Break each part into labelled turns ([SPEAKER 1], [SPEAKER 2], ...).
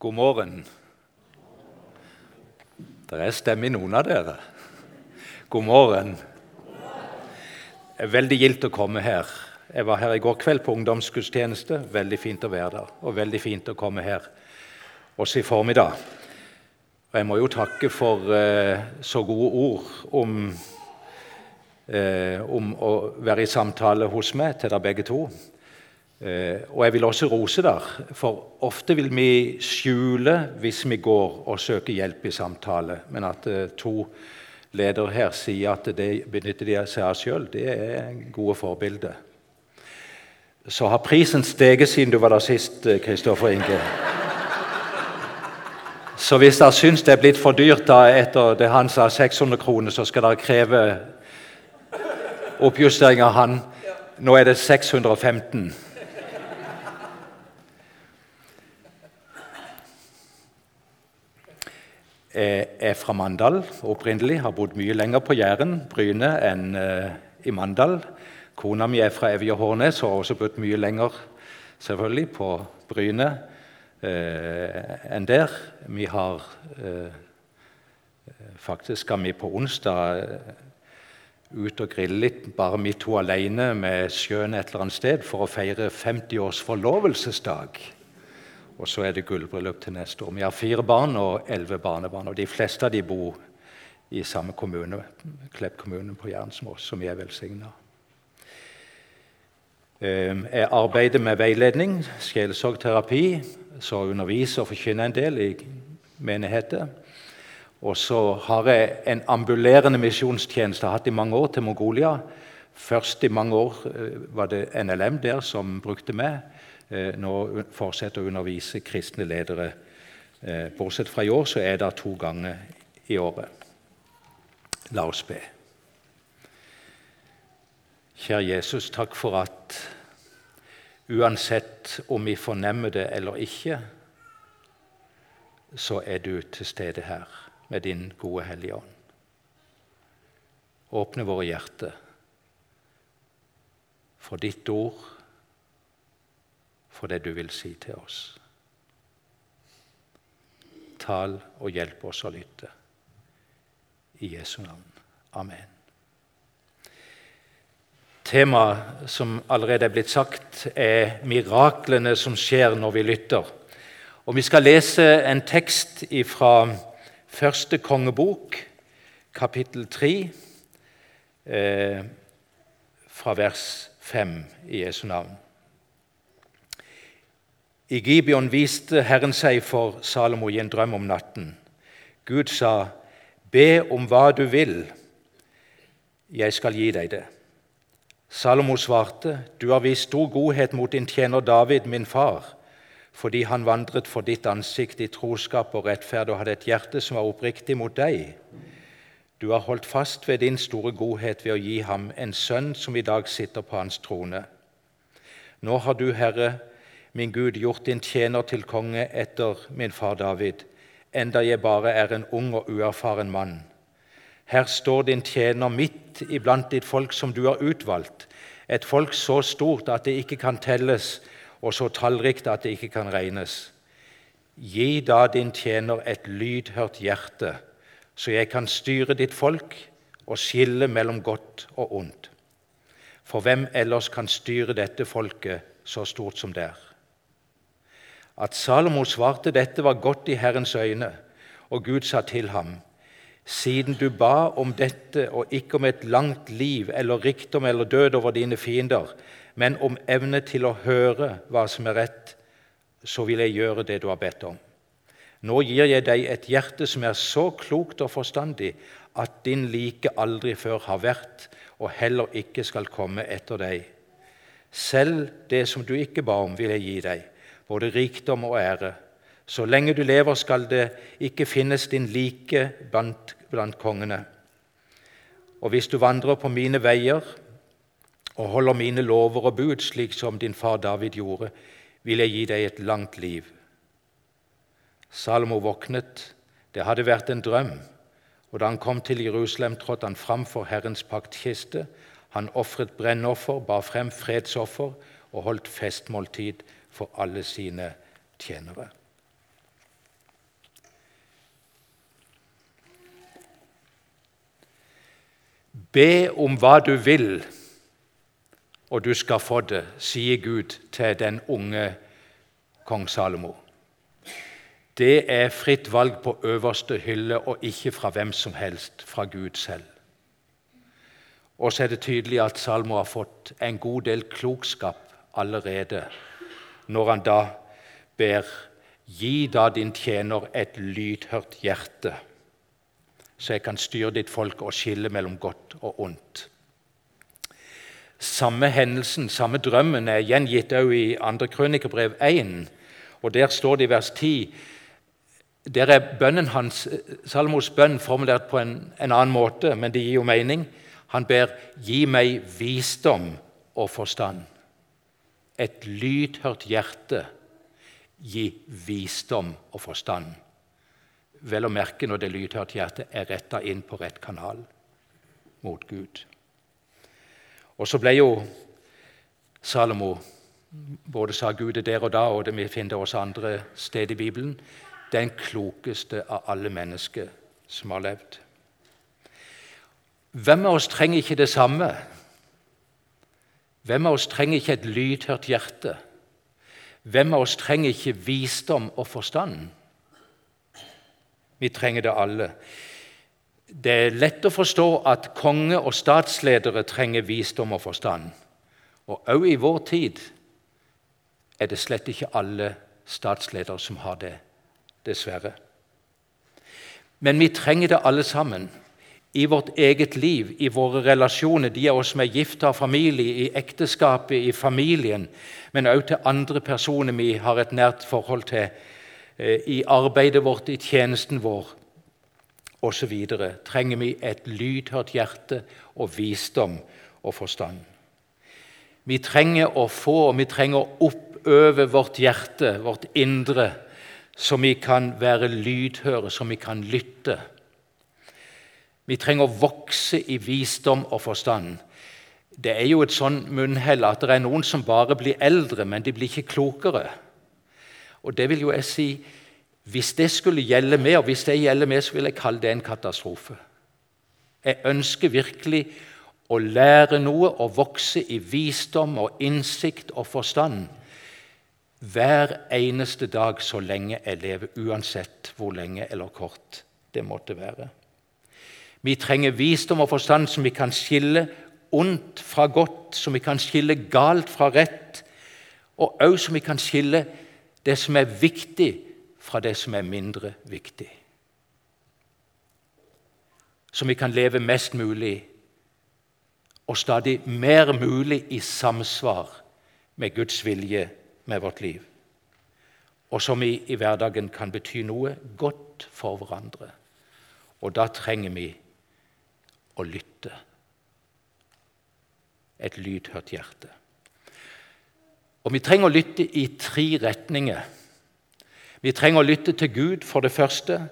[SPEAKER 1] God morgen. Det er stemme i noen av dere. God morgen. Det er veldig gildt å komme her. Jeg var her i går kveld på ungdomsgudstjeneste. Veldig fint å være der. Og veldig fint å komme her også i formiddag. Og jeg må jo takke for eh, så gode ord om, eh, om å være i samtale hos meg til dere begge to. Eh, og jeg vil også rose der, for ofte vil vi skjule hvis vi går og søker hjelp i samtale. Men at eh, to ledere her sier at det benytter de seg av sjøl, det er gode forbilder. Så har prisen steget siden du var der sist, Kristoffer Inge. Så hvis dere syns det er blitt for dyrt da etter det han sa 600 kroner, så skal dere kreve oppjustering av han. Nå er det 615. er fra Mandal opprinnelig, har bodd mye lenger på Jæren, Bryne, enn uh, i Mandal. Kona mi er fra Evje Hårnes og har også bodd mye lenger selvfølgelig på Bryne eh, enn der. Vi har eh, Faktisk skal vi på onsdag ut og grille litt, bare vi to alene med sjøen et eller annet sted, for å feire 50 års forlovelsesdag. Og så er det gullbryllup til neste år. Vi har fire barn og elleve barnebarn. og De fleste av de bor i samme kommune, Klepp kommune på Jæren som vi er velsigna. Ehm, jeg arbeider med veiledning, sjelesorgterapi, så underviser og forkynner en del i menigheter. Og så har jeg en ambulerende misjonstjeneste hatt i mange år til Mongolia. Først i mange år eh, var det NLM der som brukte meg. Eh, nå fortsetter å undervise kristne ledere. Eh, bortsett fra i år så er det to ganger i året. La oss be. Kjære Jesus, takk for at uansett om vi fornemmer det eller ikke, så er du til stede her med din gode Hellige Ånd. Åpne våre hjerter for ditt ord for det du vil si til oss. Tal og hjelp oss å lytte. I Jesu navn. Amen. Temaet som allerede er blitt sagt, er miraklene som skjer når vi lytter. Og Vi skal lese en tekst fra første kongebok, kapittel 3, eh, fra vers 5 i Jesu navn. I Gibeon viste Herren seg for Salomo i en drøm om natten. Gud sa, 'Be om hva du vil, jeg skal gi deg det.' Salomo svarte, 'Du har vist stor godhet mot din tjener David, min far.' fordi han vandret for ditt ansikt i troskap og rettferd og hadde et hjerte som var oppriktig mot deg. Du har holdt fast ved din store godhet ved å gi ham en sønn som i dag sitter på hans trone. Nå har du, Herre, min Gud, gjort din tjener til konge etter min far David, enda jeg bare er en ung og uerfaren mann. Her står din tjener midt iblant ditt folk som du har utvalgt, et folk så stort at det ikke kan telles, og så tallrikt at det ikke kan regnes. Gi da din tjener et lydhørt hjerte, så jeg kan styre ditt folk og skille mellom godt og ondt. For hvem ellers kan styre dette folket så stort som det er? At Salomo svarte dette var godt i Herrens øyne, og Gud sa til ham.: Siden du ba om dette og ikke om et langt liv eller rikdom eller død over dine fiender, men om evne til å høre hva som er rett, så vil jeg gjøre det du har bedt om. Nå gir jeg deg et hjerte som er så klokt og forstandig at din like aldri før har vært og heller ikke skal komme etter deg. Selv det som du ikke ba om, vil jeg gi deg både rikdom og ære. Så lenge du lever, skal det ikke finnes din like blant, blant kongene. Og hvis du vandrer på mine veier og holder mine lover og bud, slik som din far David gjorde, vil jeg gi deg et langt liv. Salomo våknet. Det hadde vært en drøm. Og da han kom til Jerusalem, trådte han fram for Herrens paktkiste. Han ofret brennoffer, bar frem fredsoffer og holdt festmåltid for alle sine tjenere. Be om hva du vil, og du skal få det, sier Gud til den unge kong Salomo. Det er fritt valg på øverste hylle, og ikke fra hvem som helst, fra Gud selv. Og så er det tydelig at Salmo har fått en god del klokskap allerede når han da ber Gi da din tjener et lydhørt hjerte, så jeg kan styre ditt folk og skille mellom godt og ondt. Samme hendelsen, samme drømmen, er gjengitt også i 2. Krønikerbrev 1. og Der står det i vers 10 Der er bønnen hans, Salomos bønn formulert på en, en annen måte, men det gir jo mening. Han ber 'gi meg visdom og forstand'. Et lydhørt hjerte gi visdom og forstand. Vel å merke når det lydhørt hjerte er retta inn på rett kanal mot Gud. Og så ble jo Salomo både sa Gud det der og da, og det vi finner også andre steder i Bibelen, den klokeste av alle mennesker som har levd. Hvem av oss trenger ikke det samme? Hvem av oss trenger ikke et lydhørt hjerte? Hvem av oss trenger ikke visdom og forstand? Vi trenger det alle. Det er lett å forstå at konge og statsledere trenger visdom og forstand. Og òg i vår tid er det slett ikke alle statsledere som har det, dessverre. Men vi trenger det alle sammen i vårt eget liv, i våre relasjoner, de av oss som er gift, har familie, i ekteskapet, i familien, men også til andre personer vi har et nært forhold til, eh, i arbeidet vårt, i tjenesten vår osv. trenger vi et lydhørt hjerte og visdom og forstand. Vi trenger å få, og vi trenger å oppøve vårt hjerte, vårt indre, så vi kan være lydhøre, så vi kan lytte vi trenger å vokse i visdom og forstand. Det er jo et sånn munnhell at det er noen som bare blir eldre, men de blir ikke klokere. Og det vil jo jeg si, Hvis det skulle gjelde meg, og hvis det gjelder meg, så vil jeg kalle det en katastrofe. Jeg ønsker virkelig å lære noe og vokse i visdom og innsikt og forstand hver eneste dag så lenge jeg lever, uansett hvor lenge eller kort det måtte være. Vi trenger visdom og forstand som vi kan skille ondt fra godt, som vi kan skille galt fra rett, og også som vi kan skille det som er viktig, fra det som er mindre viktig. Som vi kan leve mest mulig og stadig mer mulig i samsvar med Guds vilje med vårt liv. Og som vi i hverdagen kan bety noe godt for hverandre. Og da trenger vi å lytte. Et lydhørt hjerte. Og Vi trenger å lytte i tre retninger. Vi trenger å lytte til Gud, for det første,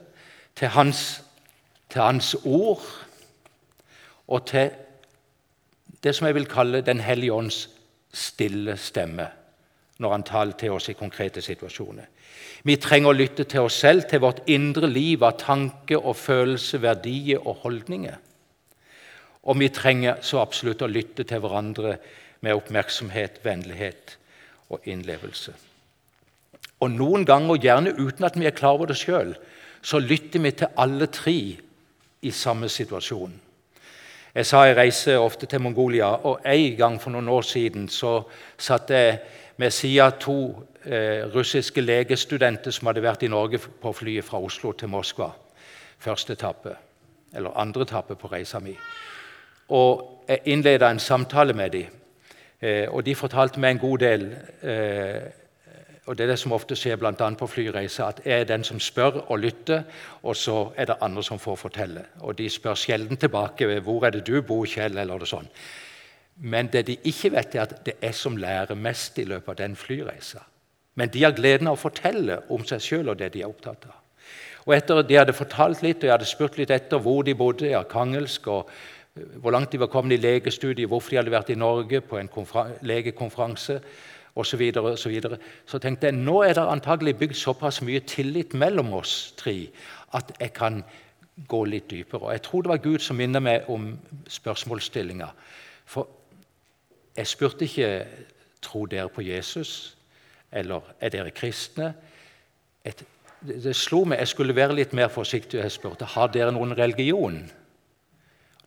[SPEAKER 1] til Hans, til hans ord, og til det som jeg vil kalle Den hellige ånds stille stemme når han taler til oss i konkrete situasjoner. Vi trenger å lytte til oss selv, til vårt indre liv av tanke og følelse, verdier og holdninger. Og vi trenger så absolutt å lytte til hverandre med oppmerksomhet, vennlighet og innlevelse. Og Noen ganger, gjerne uten at vi er klar over det sjøl, så lytter vi til alle tre i samme situasjon. Jeg sa jeg reiser ofte til Mongolia, og en gang for noen år siden så satt jeg med sida to eh, russiske legestudenter som hadde vært i Norge på flyet fra Oslo til Moskva. Første etappe, eller andre etappe på reisa mi og jeg innleda en samtale med dem. Eh, og de fortalte meg en god del. Eh, og Det er det som ofte skjer bl.a. på flyreiser, at jeg er den som spør og lytter, og så er det andre som får fortelle. Og De spør sjelden tilbake 'Hvor er det du bor, Kjell?' eller det sånn. Men det de ikke vet, er at det er som lærer mest i løpet av den flyreisa. Men de har gleden av å fortelle om seg sjøl og det de er opptatt av. Og etter at de hadde fortalt litt, og jeg hadde spurt litt etter hvor de bodde, i Arkangelsk og hvor langt de var kommet i legestudiet, hvorfor de hadde vært i Norge på en legekonferanse osv., så, videre, og så, videre. så tenkte jeg nå er det antagelig bygd såpass mye tillit mellom oss tre at jeg kan gå litt dypere. Og Jeg tror det var Gud som minnet meg om spørsmålsstillinga. For jeg spurte ikke tror dere på Jesus, eller er dere kristne. Et, det slo meg jeg skulle være litt mer forsiktig. Jeg spurte har dere noen religion.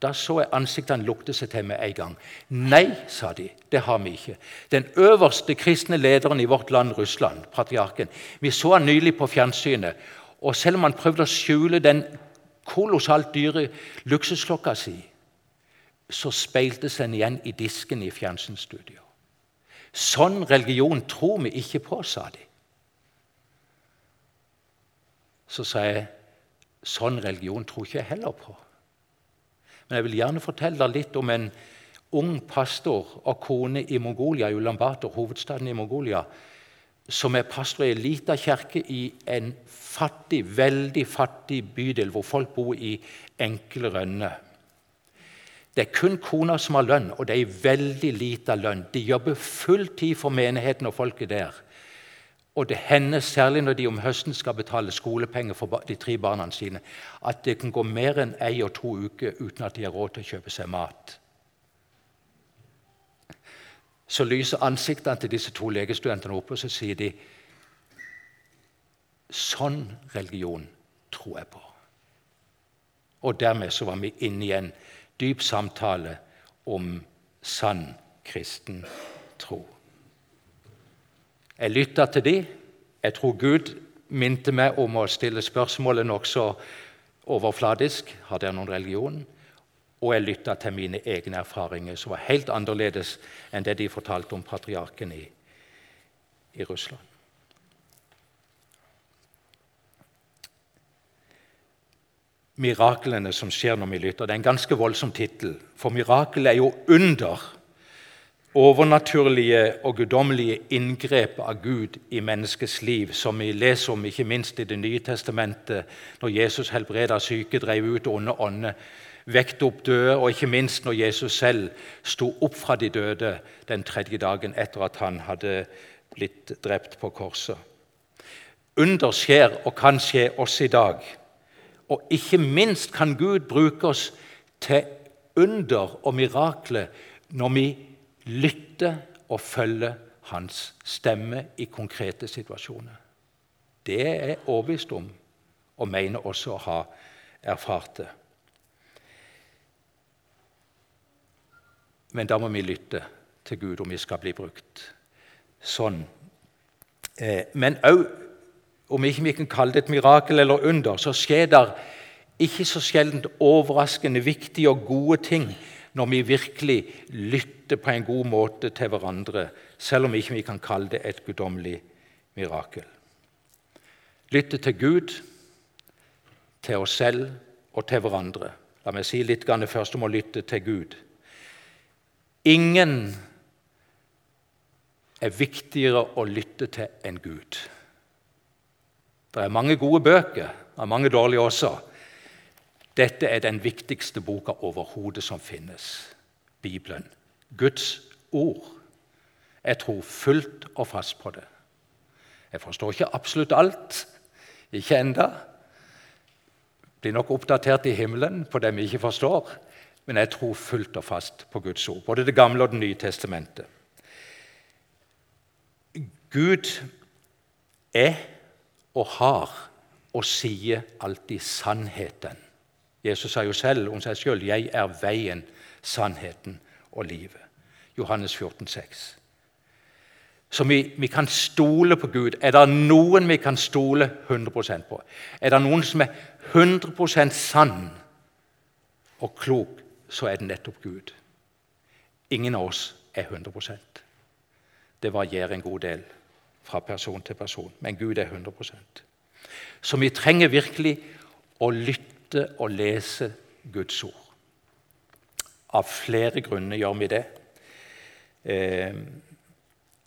[SPEAKER 1] Da så jeg ansiktene lukte seg til med en gang. Nei, sa de, det har vi ikke. Den øverste kristne lederen i vårt land, Russland, patriarken, vi så han nylig på fjernsynet. Og selv om han prøvde å skjule den kolossalt dyre luksusklokka si, så speiltes den igjen i disken i fjernsynsstudio. Sånn religion tror vi ikke på, sa de. Så sa jeg sånn religion tror ikke jeg heller på. Men jeg vil gjerne fortelle litt om en ung pastor og kone i Mongolia, i Ulambator, hovedstaden i Mongolia, som er pastor i en liten kirke i en fattig, veldig fattig bydel hvor folk bor i enkle rønner. Det er kun kona som har lønn, og det er veldig liten lønn. De jobber full tid for menigheten og folket der. Og det hender, særlig når de om høsten skal betale skolepenger for de tre barna sine, at det kan gå mer enn ei og to uker uten at de har råd til å kjøpe seg mat. Så lyser ansiktene til disse to legestudentene opp, og så sier de Sånn religion tror jeg på. Og dermed så var vi inne i en dyp samtale om sann kristen tro. Jeg lytta til de. Jeg tror Gud minte meg om å stille spørsmålet nokså overfladisk. Har dere noen religion? Og jeg lytta til mine egne erfaringer, som var helt annerledes enn det de fortalte om patriarken i, i Russland. Miraklene som skjer når vi lytter. Det er en ganske voldsom tittel. For mirakel er jo under overnaturlige og guddommelige inngrep av Gud i menneskets liv, som vi leser om ikke minst i Det nye testamentet, når Jesus helbreda syke, drev ut onde ånder, vekte opp døde, og ikke minst når Jesus selv sto opp fra de døde den tredje dagen etter at han hadde blitt drept på korset. Under skjer og kan skje oss i dag. Og ikke minst kan Gud bruke oss til under og mirakler når vi lytte og følge hans stemme i konkrete situasjoner. Det er jeg overbevist om, og mener også å ha erfart det. Men da må vi lytte til Gud om vi skal bli brukt sånn. Eh, men òg, om ikke vi kan kalle det et mirakel eller under, så skjer det ikke så sjelden overraskende viktige og gode ting når vi virkelig lytter på en god måte til hverandre, selv om ikke vi kan kalle det et guddommelig mirakel. Lytte til Gud, til oss selv og til hverandre. La meg si litt først om å lytte til Gud. Ingen er viktigere å lytte til enn Gud. Det er mange gode bøker, og mange dårlige også. Dette er den viktigste boka overhodet som finnes. Bibelen. Guds ord. Jeg tror fullt og fast på det. Jeg forstår ikke absolutt alt. Ikke enda. Blir nok oppdatert i himmelen på det vi ikke forstår. Men jeg tror fullt og fast på Guds ord, både Det gamle og Det nye testamentet. Gud er og har og sier alltid sannheten. Jesus sa jo selv om seg sjøl 'Jeg er veien, sannheten og livet'. Johannes 14, 14,6. Så vi, vi, kan stole på Gud. Er det noen vi kan stole 100% på? Er det noen som er 100% sann og klok, så er det nettopp Gud. Ingen av oss er 100% Det varierer en god del fra person til person, men Gud er 100% Så vi trenger virkelig å lytte og lese Guds ord. Av flere grunner gjør vi det. Eh,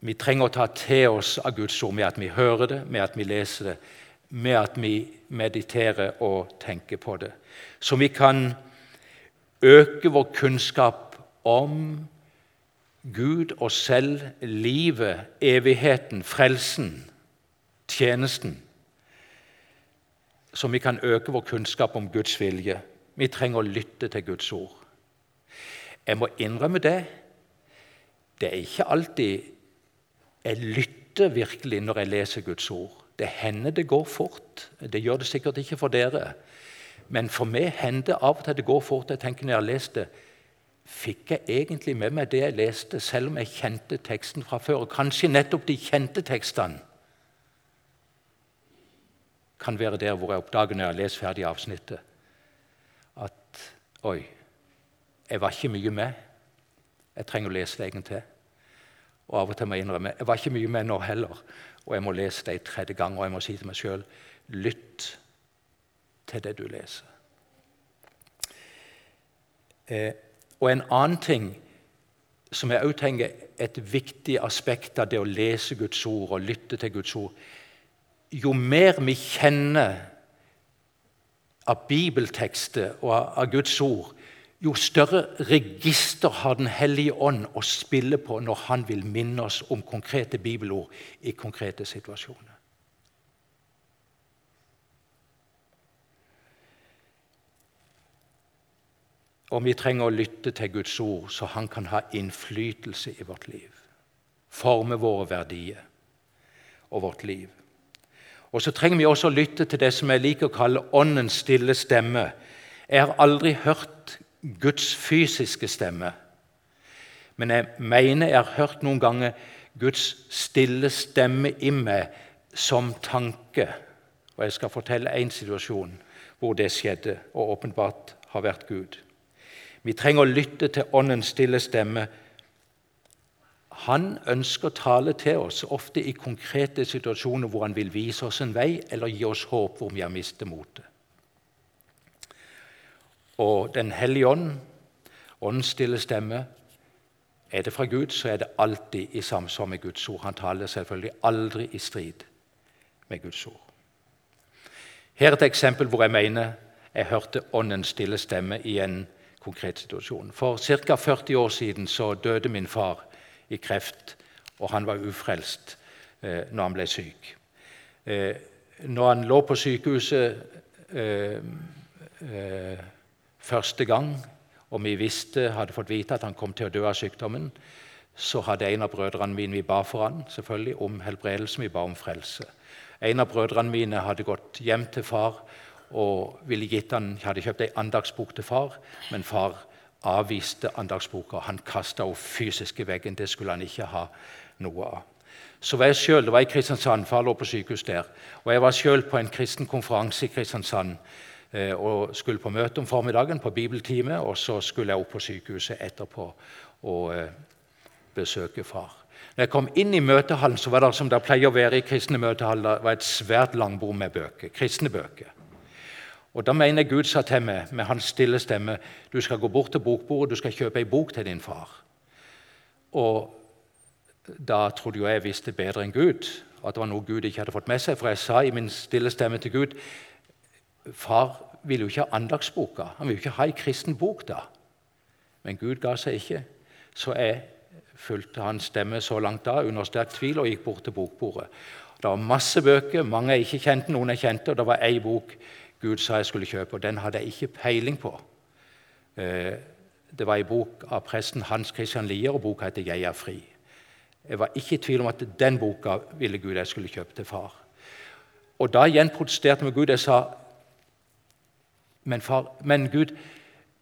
[SPEAKER 1] vi trenger å ta til oss av Guds ord med at vi hører det, med at vi leser det, med at vi mediterer og tenker på det. Så vi kan øke vår kunnskap om Gud, oss selv, livet, evigheten, frelsen, tjenesten så vi kan øke vår kunnskap om Guds vilje. Vi trenger å lytte til Guds ord. Jeg må innrømme det. Det er ikke alltid jeg lytter virkelig når jeg leser Guds ord. Det hender det går fort. Det gjør det sikkert ikke for dere. Men for meg hender det av og til det går fort. Jeg tenker når jeg har lest det, Fikk jeg egentlig med meg det jeg leste, selv om jeg kjente teksten fra før? Og kanskje nettopp de kjente tekstene kan være der hvor jeg oppdager når jeg har lest ferdig avsnittet, at oi, jeg var ikke mye med. Jeg trenger å lese det en gang til. Og av og til må jeg innrømme jeg var ikke mye med nå heller. Og jeg må lese det en tredje gang, og jeg må si til meg sjøl lytt til det du leser. Eh, og en annen ting som jeg òg tenker et viktig aspekt av det å lese Guds ord og lytte til Guds ord Jo mer vi kjenner av bibeltekster og av Guds ord, jo større register har Den hellige ånd å spille på når han vil minne oss om konkrete bibelord i konkrete situasjoner. Og vi trenger å lytte til Guds ord, så han kan ha innflytelse i vårt liv. Forme våre verdier og vårt liv. Og så trenger vi også å lytte til det som jeg liker å kalle åndens stille stemme. Jeg har aldri hørt Guds fysiske stemme, men jeg mener jeg har hørt noen ganger Guds stille stemme i meg som tanke. Og Jeg skal fortelle én situasjon hvor det skjedde, og åpenbart har vært Gud. Vi trenger å lytte til Åndens stille stemme. Han ønsker å tale til oss, ofte i konkrete situasjoner hvor han vil vise oss en vei eller gi oss håp hvor vi har mistet motet. Og Den hellige ånd, Åndens stille stemme, er det fra Gud, så er det alltid i samsvar med Guds ord. Han taler selvfølgelig aldri i strid med Guds ord. Her er et eksempel hvor jeg mener jeg hørte Åndens stille stemme i en konkret situasjon. For ca. 40 år siden så døde min far i kreft, og han var ufrelst eh, når han ble syk. Eh, når han lå på sykehuset eh, eh, første gang, og vi visste, hadde fått vite at han kom til å dø av sykdommen, så hadde en av brødrene mine Vi ba for han, selvfølgelig, om helbredelse, vi ba om frelse. En av brødrene mine hadde gått hjem til far og ville gitt han, hadde kjøpt ei andagsbok til far, men far avviste andagsboka. Han kasta henne fysisk i veggen. Det skulle han ikke ha noe av. Så var jeg selv, Det var i Kristiansand, far lå på sykehus der. Og Jeg var selv på en kristen konferanse i Kristiansand og skulle på møte om formiddagen, på bibeltime, og så skulle jeg opp på sykehuset etterpå og eh, besøke far. Når jeg kom inn i møtehallen, så var det som det pleier å være i kristne møtehaller, var et svært langbord med bøker, kristne bøker. Og Da mener jeg Gud sa til meg med hans stille stemme du skal gå bort til bokbordet du skal kjøpe ei bok til din far. Og Da trodde jo jeg visste bedre enn Gud, at det var noe Gud ikke hadde fått med seg. For jeg sa i min stille stemme til Gud far vil jo ikke ha andagsboka. Han vil jo ikke ha ei kristen bok da. Men Gud ga seg ikke. Så jeg fulgte hans stemme så langt da, under sterk tvil, og gikk bort til bokbordet. Det var masse bøker, mange jeg ikke kjente, noen jeg kjente, og det var ei bok Gud sa jeg skulle kjøpe, og den hadde jeg ikke peiling på. Eh, det var en bok av presten Hans Christian Lier, og boka heter 'Jeg er fri'. Jeg var ikke i tvil om at den boka ville Gud jeg skulle kjøpe til far. Og Da igjen protesterte jeg med Gud. Jeg sa, 'Men, far, men Gud,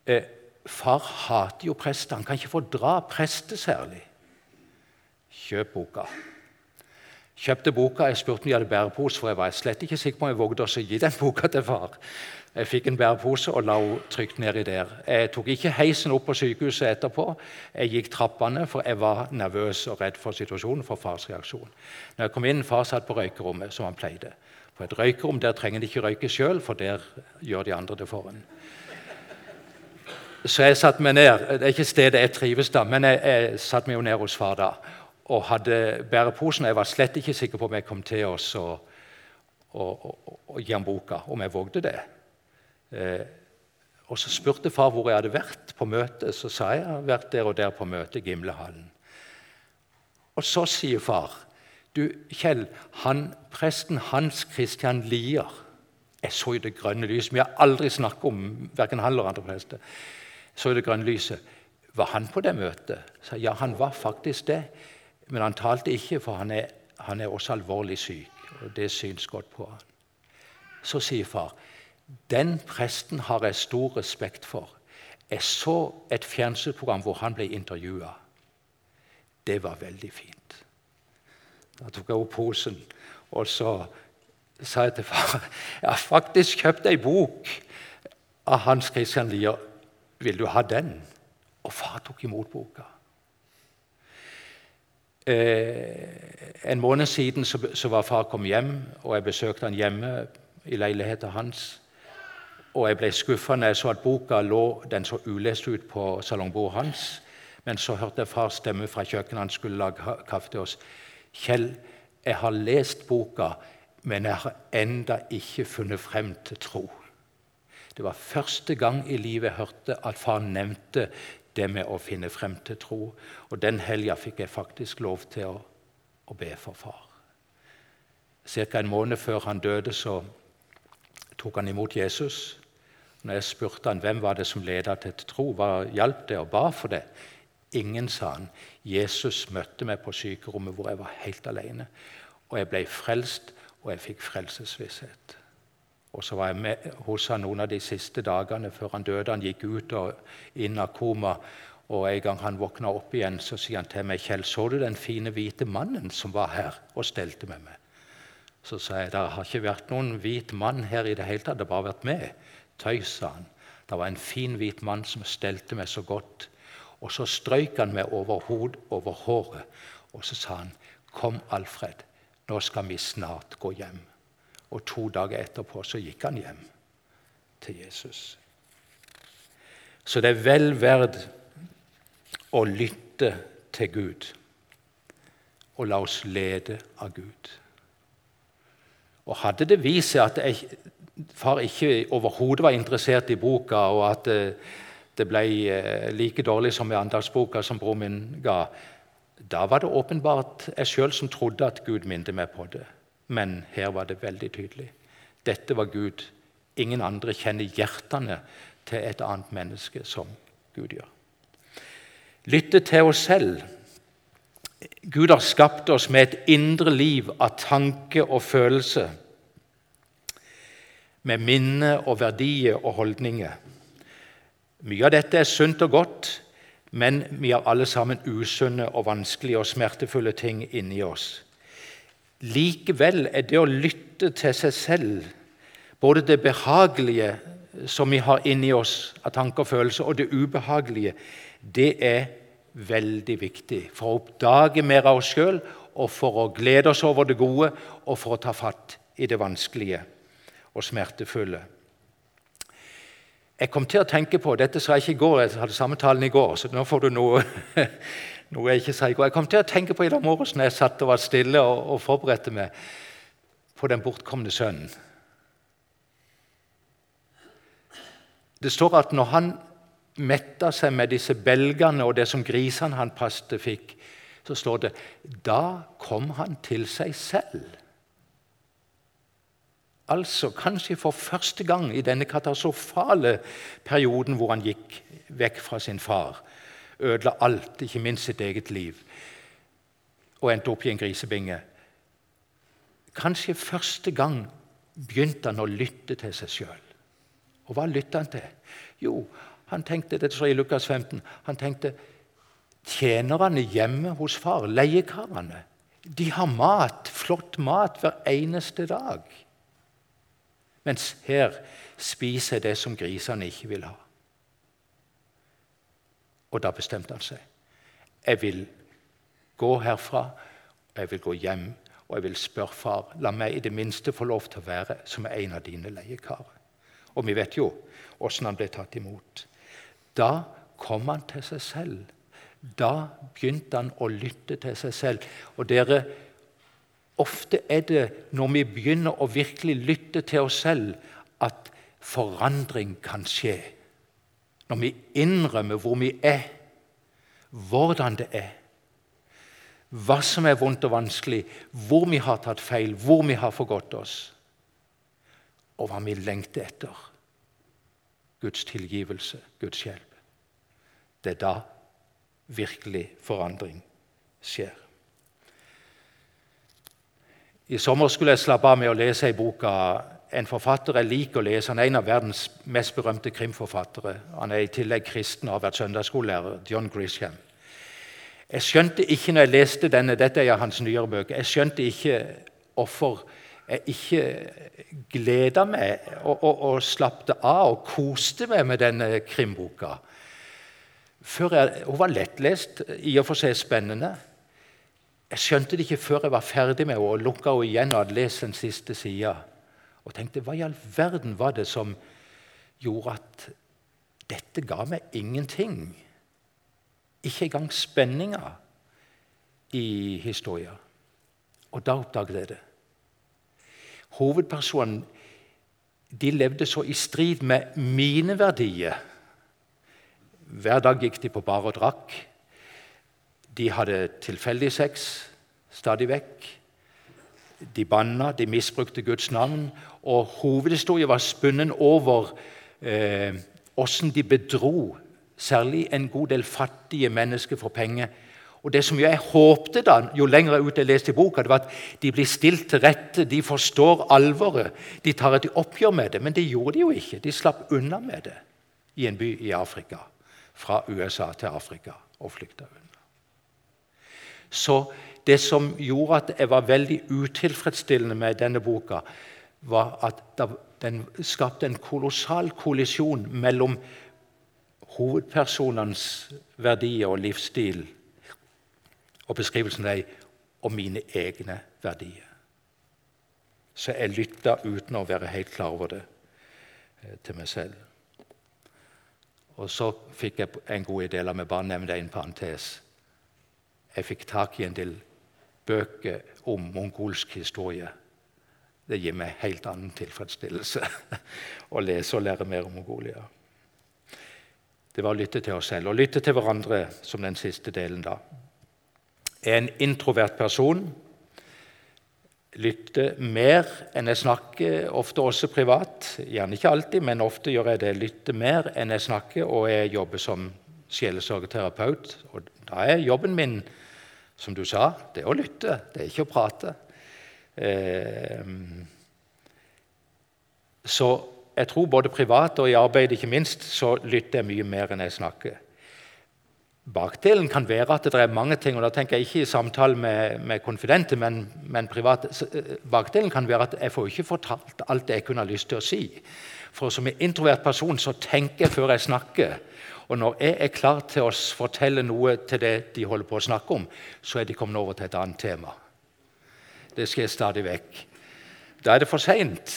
[SPEAKER 1] eh, far hater jo prester. Han kan ikke fordra prester særlig.' Kjøp boka. Kjøpte boka, Jeg spurte om de hadde bærepose, for jeg var slett ikke sikker på om jeg vågde å gi den boka til far. Jeg fikk en bærepose og la henne trygt nedi der. Jeg tok ikke heisen opp på sykehuset etterpå. Jeg gikk trappene, for jeg var nervøs og redd for situasjonen, for fars reaksjon. Når jeg kom inn, Far satt på røykerommet, som han pleide. På et røykerom der trenger de ikke røyke sjøl, for der gjør de andre det for en. Så jeg satte meg ned. Det er ikke stedet jeg trives, da, men jeg, jeg satte meg jo ned hos far da og hadde bæreposen. Jeg var slett ikke sikker på om jeg kom til oss og, og, og, gi ham boka, om jeg vågde det. Eh, og Så spurte far hvor jeg hadde vært på møte. Så sa jeg jeg hadde vært der og der på møte i Gimlehallen. Og så sier far du, Kjell, han, presten Hans Christian Lier Jeg så jo det grønne lyset. Vi har aldri snakket om verken han eller andre prester. Så jo det grønne lyset. Var han på det møtet? Så, ja, han var faktisk det. Men han talte ikke, for han er, han er også alvorlig syk. og Det syns godt på han. Så sier far den presten har jeg stor respekt for. Jeg så et fjernsynsprogram hvor han ble intervjua. Det var veldig fint. Da tok jeg opp posen, og så sa jeg til far jeg har faktisk kjøpt ei bok av Hans Christian Lier. Vil du ha den? Og far tok imot boka. Eh, en måned siden så, så, var far kommet hjem, og jeg besøkte han hjemme i leiligheten hans. Og jeg ble skuffa når jeg så at boka lå den så ulest ut på salongbordet hans. Men så hørte jeg fars stemme fra kjøkkenet. Han skulle lage kaffe til oss. 'Kjell, jeg har lest boka, men jeg har enda ikke funnet frem til tro.' Det var første gang i livet jeg hørte at far nevnte det med å finne frem til tro. Og den helga fikk jeg faktisk lov til å, å be for far. Ca. en måned før han døde, så tok han imot Jesus. Når jeg spurte han, hvem var det som ledet til tro, hva hjalp det og ba for det? Ingen, sa han. Jesus møtte meg på sykerommet hvor jeg var helt alene. Og jeg ble frelst, og jeg fikk frelsesvisshet. Og så var jeg med hos han noen av de siste dagene før han døde. Han gikk ut og inn av koma. Og En gang han våkna opp igjen, så sier han til meg, 'Kjell, så du den fine, hvite mannen som var her og stelte med meg?' Så sa jeg, 'Det har ikke vært noen hvit mann her i det hele tatt, det har bare vært meg.' Tøys, sa han. Det var en fin, hvit mann som stelte meg så godt. Og så strøyk han meg over hodet, over håret, og så sa han, 'Kom, Alfred, nå skal vi snart gå hjem.' Og to dager etterpå så gikk han hjem til Jesus. Så det er vel verdt å lytte til Gud og la oss lede av Gud. Og Hadde det vist seg at jeg, far ikke overhodet var interessert i boka, og at det, ble eh, like dårlig som i andagsboka som bror min ga, da var det åpenbart jeg sjøl som trodde at Gud minnet meg på det. Men her var det veldig tydelig. Dette var Gud. Ingen andre kjenner hjertene til et annet menneske som Gud gjør. Lytte til oss selv. Gud har skapt oss med et indre liv av tanke og følelse, med minne og verdier og holdninger. Mye av dette er sunt og godt, men vi har alle sammen usunne og vanskelige og smertefulle ting inni oss. Likevel er det å lytte til seg selv, både det behagelige som vi har inni oss av tanker og følelser, og det ubehagelige, det er veldig viktig for å oppdage mer av oss sjøl, og for å glede oss over det gode, og for å ta fatt i det vanskelige og smertefulle. Jeg kom til å tenke på Dette sa jeg ikke i går, jeg hadde samme talen i går. så nå får du noe noe jeg ikke sa i går. Jeg kom til å tenke på i dag morges når jeg satt og var stille og, og forberedte meg på den bortkomne sønnen. Det står at når han metta seg med disse belgene og det som grisene han passet, fikk, så står det da kom han til seg selv. Altså kanskje for første gang i denne katastrofale perioden hvor han gikk vekk fra sin far ødela alt, ikke minst sitt eget liv, og endte opp i en grisebinge. Kanskje første gang begynte han å lytte til seg sjøl. Og hva lytta han til? Jo, han tenkte det står i Lukas 15, han tenkte tjenerne hjemme hos far, leiekarene, de har mat, flott mat hver eneste dag. Mens her spiser jeg det som grisene ikke vil ha. Og da bestemte han seg. Jeg vil gå herfra, og jeg vil gå hjem, og jeg vil spørre far la meg i det minste få lov til å være som en av dine leiekarer. Og vi vet jo åssen han ble tatt imot. Da kom han til seg selv. Da begynte han å lytte til seg selv. Og dere, Ofte er det når vi begynner å virkelig lytte til oss selv, at forandring kan skje når vi innrømmer hvor vi er, hvordan det er, hva som er vondt og vanskelig, hvor vi har tatt feil, hvor vi har forgått oss. og hva vi lengter etter. Guds tilgivelse, Guds hjelp. Det er da virkelig forandring skjer. I sommer skulle jeg slappe av med å lese ei bok av en forfatter jeg liker å lese. Han er en av verdens mest berømte krimforfattere. Han er i tillegg kristen og har vært søndagsskolelærer. John Grisham. Jeg skjønte ikke når jeg leste denne, dette er hans nyere bøker, jeg skjønte ikke hvorfor jeg ikke gleda meg og, og, og slappet av og koste meg med denne krimboka. Jeg, hun var lettlest, i og for seg spennende. Jeg skjønte det ikke før jeg var ferdig med henne og lukka henne igjen og hadde lest den siste sida. Og tenkte hva i all verden var det som gjorde at dette ga meg ingenting? Ikke engang spenninga i historia. Og da oppdaget jeg det. Hovedpersonen de levde så i strid med mine verdier. Hver dag gikk de på bar og drakk. De hadde tilfeldig sex stadig vekk. De banna, de misbrukte Guds navn. Og hovedhistorien var spunnet over åssen eh, de bedro særlig en god del fattige mennesker for penger. Og det som Jeg håpte da, jo lenger ut jeg leste i boka, det var at de blir stilt til rette, de forstår alvoret, de tar et oppgjør med det. Men det gjorde de jo ikke. De slapp unna med det i en by i Afrika. Fra USA til Afrika og flykta unna. Så det som gjorde at jeg var veldig utilfredsstillende med denne boka, var at den skapte en kolossal kollisjon mellom hovedpersonenes verdier og livsstil og beskrivelsen av dem og mine egne verdier. Så jeg lytta uten å være helt klar over det eh, til meg selv. Og så fikk jeg en god idé. La meg bare nevne en parentes. Jeg fikk tak i en del bøker om mongolsk historie. Det gir meg helt annen tilfredsstillelse å lese og lære mer om Mongolia. Det var å lytte til oss selv og lytte til hverandre som den siste delen. da. Jeg er En introvert person lytter mer enn jeg snakker, ofte også privat. Gjerne ikke alltid, men ofte gjør jeg det. Lytter mer enn jeg snakker, og jeg jobber som sjelesorgterapeut. Og da er jobben min som du sa, det er å lytte, det er ikke å prate. Eh, så jeg tror både privat og i arbeid ikke minst, så lytter jeg mye mer enn jeg snakker. Bakdelen kan være at det er mange ting, og da tenker jeg ikke i samtale med, med konfidente, men, men private. Eh, bakdelen kan være at jeg får ikke fortalt alt jeg kunne ha lyst til å si. For som en introvert person så tenker jeg før jeg snakker. Og når jeg er klar til å fortelle noe til det de holder på å snakke om, så er de kommet over til et annet tema. Det skjer stadig vekk. Da er det for seint.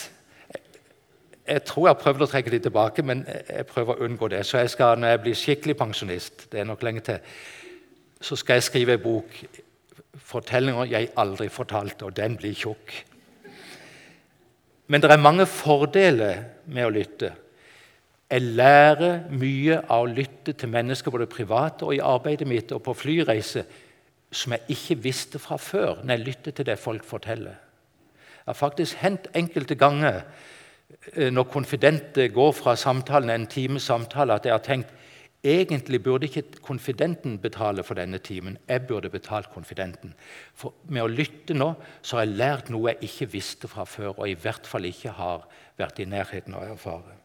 [SPEAKER 1] Jeg tror jeg har prøvd å trekke det tilbake, men jeg prøver å unngå det. Så jeg skal, når jeg blir skikkelig pensjonist, det er nok lenge til, så skal jeg skrive en bok fortellinger jeg aldri fortalte, og den blir tjukk. Men det er mange fordeler med å lytte. Jeg lærer mye av å lytte til mennesker både private og i arbeidet mitt og på flyreise som jeg ikke visste fra før når jeg lytter til det folk forteller. Det har faktisk hendt enkelte ganger eh, når konfidente går fra samtalen, en times samtale, at jeg har tenkt egentlig burde ikke konfidenten betale for denne timen. Jeg burde betalt konfidenten. For med å lytte nå så har jeg lært noe jeg ikke visste fra før, og i hvert fall ikke har vært i nærheten av å erfare.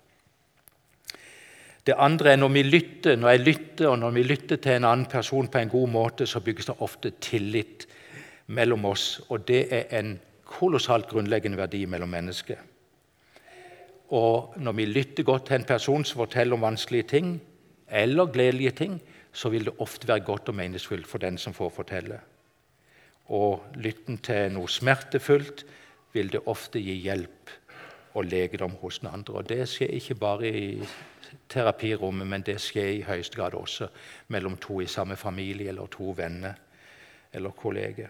[SPEAKER 1] Det andre er når vi lytter, når jeg lytter, og når vi lytter til en annen person på en god måte, så bygges det ofte tillit mellom oss. Og det er en kolossalt grunnleggende verdi mellom mennesker. Og når vi lytter godt til en person som forteller om vanskelige ting, eller gledelige ting, så vil det ofte være godt og meningsfullt for den som får fortelle. Og lytten til noe smertefullt vil det ofte gi hjelp og legedom hos den andre. Og Det skjer ikke bare i terapirommet, men det skjer i høyeste grad også mellom to i samme familie eller to venner eller kolleger.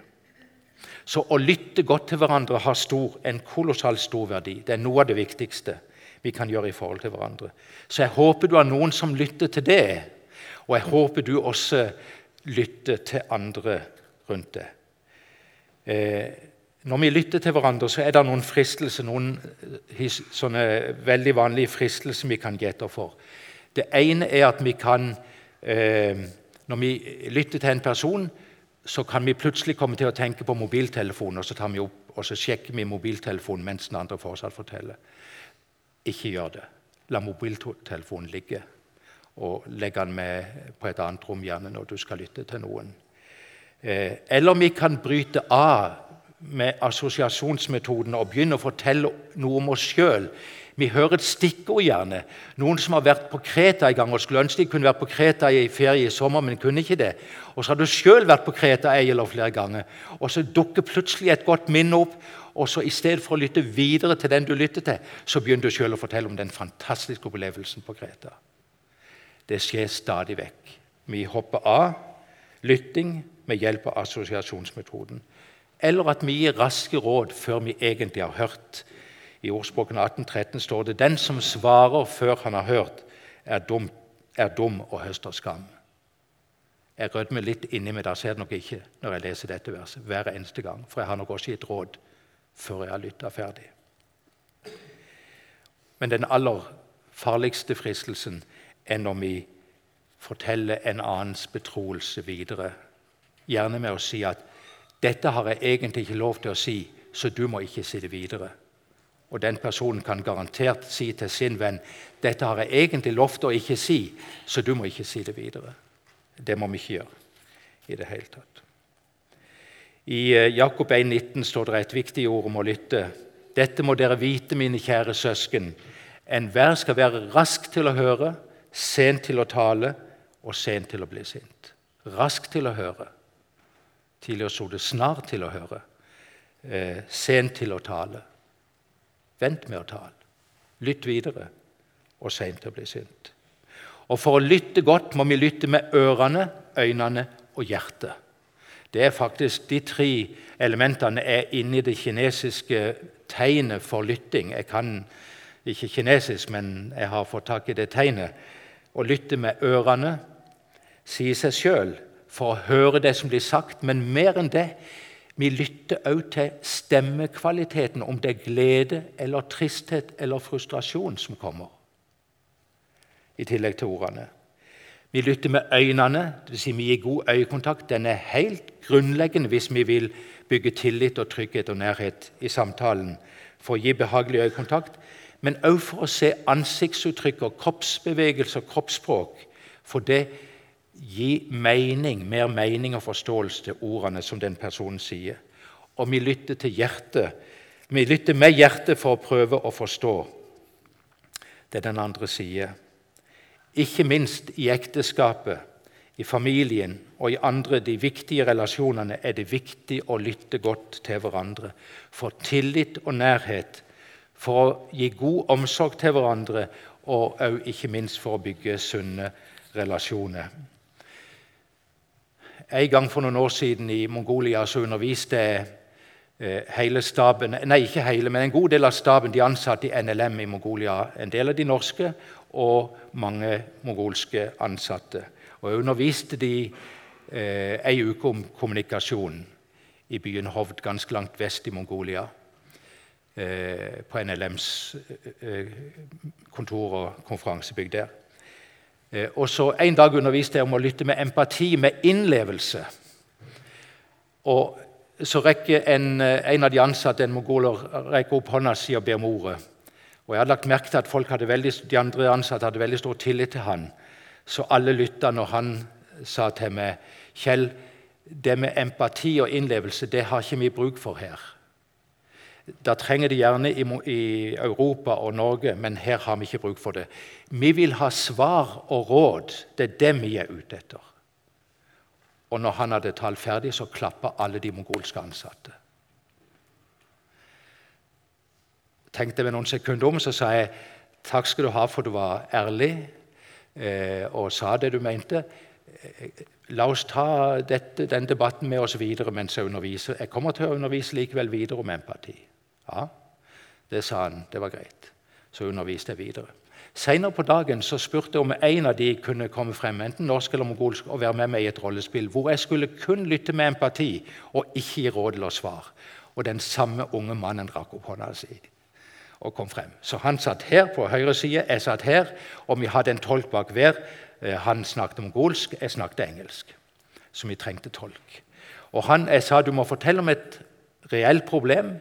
[SPEAKER 1] Så å lytte godt til hverandre har stor, en kolossalt stor verdi. Det er noe av det viktigste vi kan gjøre i forhold til hverandre. Så jeg håper du har noen som lytter til det, og jeg håper du også lytter til andre rundt deg. Eh, Når vi lytter til hverandre, så er det noen fristelser, noen sånne veldig vanlige fristelser vi kan gi etter for. Det ene er at vi kan eh, Når vi lytter til en person, så kan vi plutselig komme til å tenke på mobiltelefonen, og så tar vi opp og så sjekker vi mobiltelefonen mens den andre fortsatt forteller. Ikke gjør det. La mobiltelefonen ligge, og legg den med på et annet rom gjerne når du skal lytte til noen. Eh, eller vi kan bryte av med assosiasjonsmetoden og begynner å fortelle noe om oss sjøl vi hører et stikkord gjerne. Noen som har vært på Kreta en gang og skulle ønske de kunne vært på Kreta i ferie i sommer, men kunne ikke det. Og så har du sjøl vært på Kreta ei eller flere ganger, og så dukker plutselig et godt minne opp. Og så I stedet for å lytte videre til den du lytter til, så begynner du sjøl å fortelle om den fantastiske opplevelsen på Kreta. Det skjer stadig vekk. Vi hopper av lytting med hjelp av assosiasjonsmetoden. Eller at vi gir raske råd før vi egentlig har hørt i ordspråkene 1813 står det den som svarer før han har hørt, er dum, er dum og høster skam. Jeg rødmer litt inni meg, da ser dere nok ikke når jeg leser dette verset hver eneste gang, for jeg har nok også gitt råd før jeg har lytta ferdig. Men den aller farligste fristelsen er når vi forteller en annens betroelse videre, gjerne med å si at 'dette har jeg egentlig ikke lov til å si, så du må ikke si det videre'. Og den personen kan garantert si til sin venn dette har jeg egentlig lovt å ikke si, så du må ikke si det videre. Det må vi ikke gjøre i det hele tatt. I eh, Jakob 1,19 står det et viktig ord om å lytte. Dette må dere vite, mine kjære søsken. Enhver skal være rask til å høre, sent til å tale og sent til å bli sint. Rask til å høre. Tidligere å det snart til å høre. Eh, sent til å tale Vent med å tale. Lytt videre, og seint å bli sint. Og For å lytte godt må vi lytte med ørene, øynene og hjertet. Det er faktisk De tre elementene er inni det kinesiske tegnet for lytting. Jeg kan ikke kinesisk, men jeg har fått tak i det tegnet. Å lytte med ørene sier seg sjøl for å høre det som blir sagt, men mer enn det vi lytter også til stemmekvaliteten, om det er glede eller tristhet eller frustrasjon som kommer, i tillegg til ordene. Vi lytter med øynene, dvs. Si vi gir god øyekontakt. Den er helt grunnleggende hvis vi vil bygge tillit og trygghet og nærhet i samtalen, for å gi behagelig øyekontakt, men også for å se ansiktsuttrykk og kroppsbevegelser og kroppsspråk. For det gi mening, mer mening og forståelse til ordene som den personen sier. Og vi lytter til hjertet. Vi lytter med hjertet for å prøve å forstå det den andre sier. Ikke minst i ekteskapet, i familien og i andre de viktige relasjonene er det viktig å lytte godt til hverandre. For tillit og nærhet, for å gi god omsorg til hverandre og ikke minst for å bygge sunne relasjoner. En gang for noen år siden i Mongolia så underviste jeg eh, hele staben Nei, ikke hele, men en god del av staben de ansatte i NLM i Mongolia. En del av de norske og mange mongolske ansatte. Og Jeg underviste de eh, ei uke om kommunikasjon i byen Hovd, ganske langt vest i Mongolia. Eh, på NLMs eh, kontor og konferansebygg der. Eh, og så En dag underviste jeg om å lytte med empati, med innlevelse. Og Så rekker en, eh, en av de ansatte, en mongoler, rekker opp hånda si og ber om ordet. Og Jeg hadde lagt merke til at veldig, de andre ansatte hadde veldig stor tillit til han. Så alle lytta når han sa til meg Kjell, det med empati og innlevelse det har ikke vi bruk for her. Da trenger de gjerne i, Europa og Norge, men her har vi ikke bruk for det. Vi vil ha svar og råd. Det er det vi er ute etter. Og når han hadde talt ferdig, så klappa alle de mongolske ansatte. Tenkte meg noen sekunder om, så sa jeg takk skal du ha for du var ærlig eh, og sa det du mente. Eh, la oss ta dette, den debatten med oss videre mens jeg underviser. Jeg kommer til å undervise likevel videre om empati. Ja, det sa han. Det var greit. Så underviste jeg videre. Senere på dagen så spurte jeg om en av de kunne komme frem, enten norsk eller mongolsk, og være med meg i et rollespill hvor jeg skulle kun lytte med empati og ikke gi råd eller svar. Og den samme unge mannen rakk opp hånda si og kom frem. Så han satt her på høyre side, jeg satt her, og vi hadde en tolk bak hver. Eh, han snakket mongolsk, jeg snakket engelsk. Så vi trengte tolk. Og han, Jeg sa du må fortelle om et reelt problem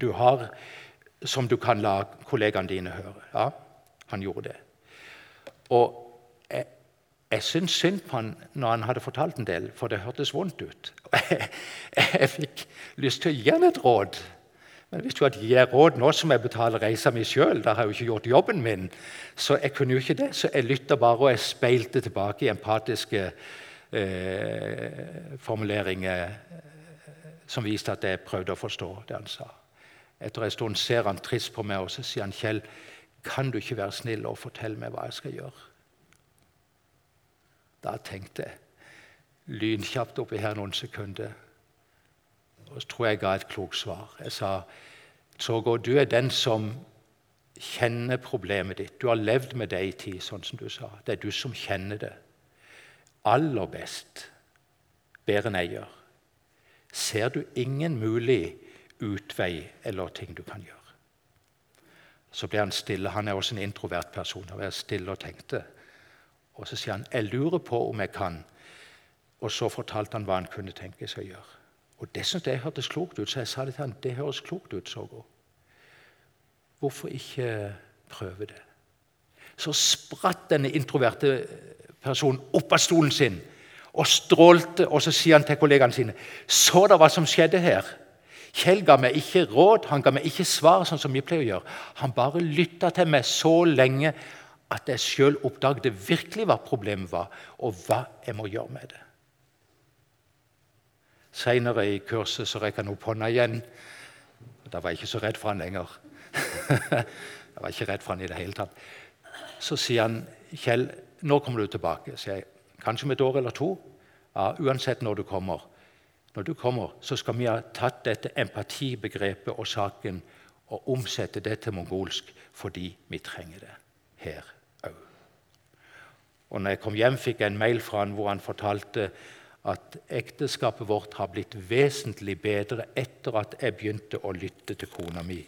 [SPEAKER 1] du har, som du kan la kollegaene dine høre. Ja, han gjorde det. Og jeg, jeg syntes synd på han når han hadde fortalt en del, for det hørtes vondt ut. Jeg, jeg fikk lyst til å gi ham et råd. Men hvis du hadde gitt råd nå som jeg betaler reisa mi sjøl, da har jeg jo ikke gjort jobben min. Så jeg kunne jo ikke det, så jeg lytta bare, og jeg speilte tilbake i empatiske eh, formuleringer eh, som viste at jeg prøvde å forstå det han sa. Etter en stund ser han trist på meg, og så sier han, 'Kjell, kan du ikke være snill og fortelle meg hva jeg skal gjøre?' Da tenkte jeg lynkjapt oppi her noen sekunder. Og så tror jeg jeg ga et klokt svar. Jeg sa Torgård, du er den som kjenner problemet ditt. Du har levd med det i tid, sånn som du sa. Det er du som kjenner det aller best, bedre enn jeg gjør. Ser du ingen mulig utvei eller ting du kan gjøre? Så ble han stille. Han er også en introvert person. Han var stille og tenkte. Og Så sier han jeg lurer på om jeg kan. Og så fortalte han hva han kunne tenke seg å gjøre. Og Det syntes jeg hørtes klokt ut, så jeg sa det til han, det høres klokt ut. så godt. Hvorfor ikke prøve det? Så spratt denne introverte personen opp av stolen sin og strålte. Og så sier han til kollegaene sine Så dere hva som skjedde her? Kjell ga meg ikke råd, han ga meg ikke svar, sånn som vi pleier å gjøre. Han bare lytta til meg så lenge at jeg sjøl oppdaget virkelig hva problemet var, og hva jeg må gjøre med det. Seinere i kurset så rekker han opp hånda igjen. Da var jeg ikke så redd for han lenger. jeg var ikke redd for han i det hele tatt. Så sier han, 'Kjell, nå kommer du tilbake.' sier jeg. 'Kanskje om et år eller to?' Ja, uansett når du kommer. Når du kommer, så skal vi ha tatt dette empatibegrepet og saken og omsette det til mongolsk fordi vi trenger det her òg. Og når jeg kom hjem, fikk jeg en mail fra han hvor han fortalte at ekteskapet vårt har blitt vesentlig bedre etter at jeg begynte å lytte til kona mi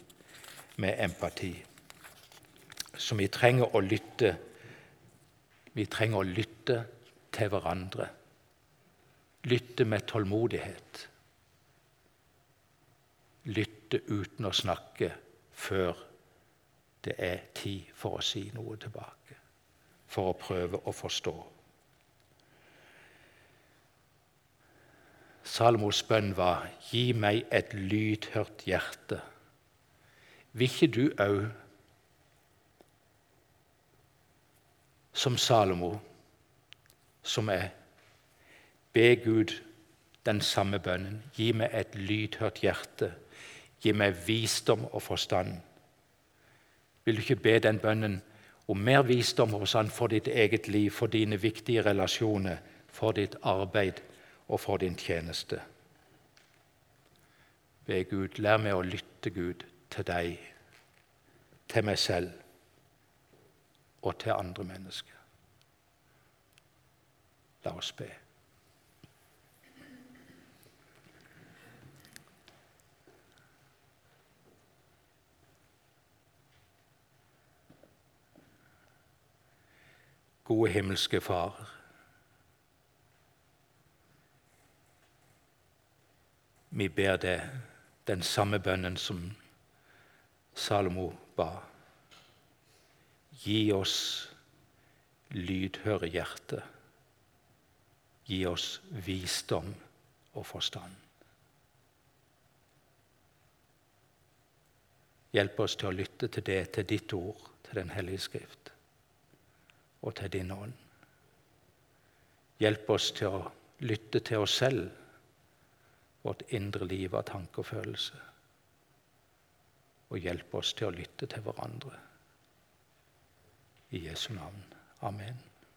[SPEAKER 1] med empati. Så vi trenger å lytte. Vi trenger å lytte til hverandre. Lytte med tålmodighet. Lytte uten å snakke før det er tid for å si noe tilbake. For å prøve å forstå. Salomos bønn var 'Gi meg et lydhørt hjerte'. Vil ikke du òg, som Salomo, som er Be Gud den samme bønnen. Gi meg et lydhørt hjerte. Gi meg visdom og forstand. Vil du ikke be den bønnen om mer visdom og forstand for ditt eget liv, for dine viktige relasjoner, for ditt arbeid og for din tjeneste? Be Gud, lær meg å lytte, Gud, til deg, til meg selv og til andre mennesker. La oss be. Gode himmelske Far. Vi ber deg den samme bønnen som Salomo ba. Gi oss lydhøre hjerte. Gi oss visdom og forstand. Hjelp oss til å lytte til det, til ditt ord, til Den hellige Skrift og til din ånd. Hjelp oss til å lytte til oss selv, vårt indre liv av tanke og følelse. Og hjelp oss til å lytte til hverandre. I Jesu navn. Amen.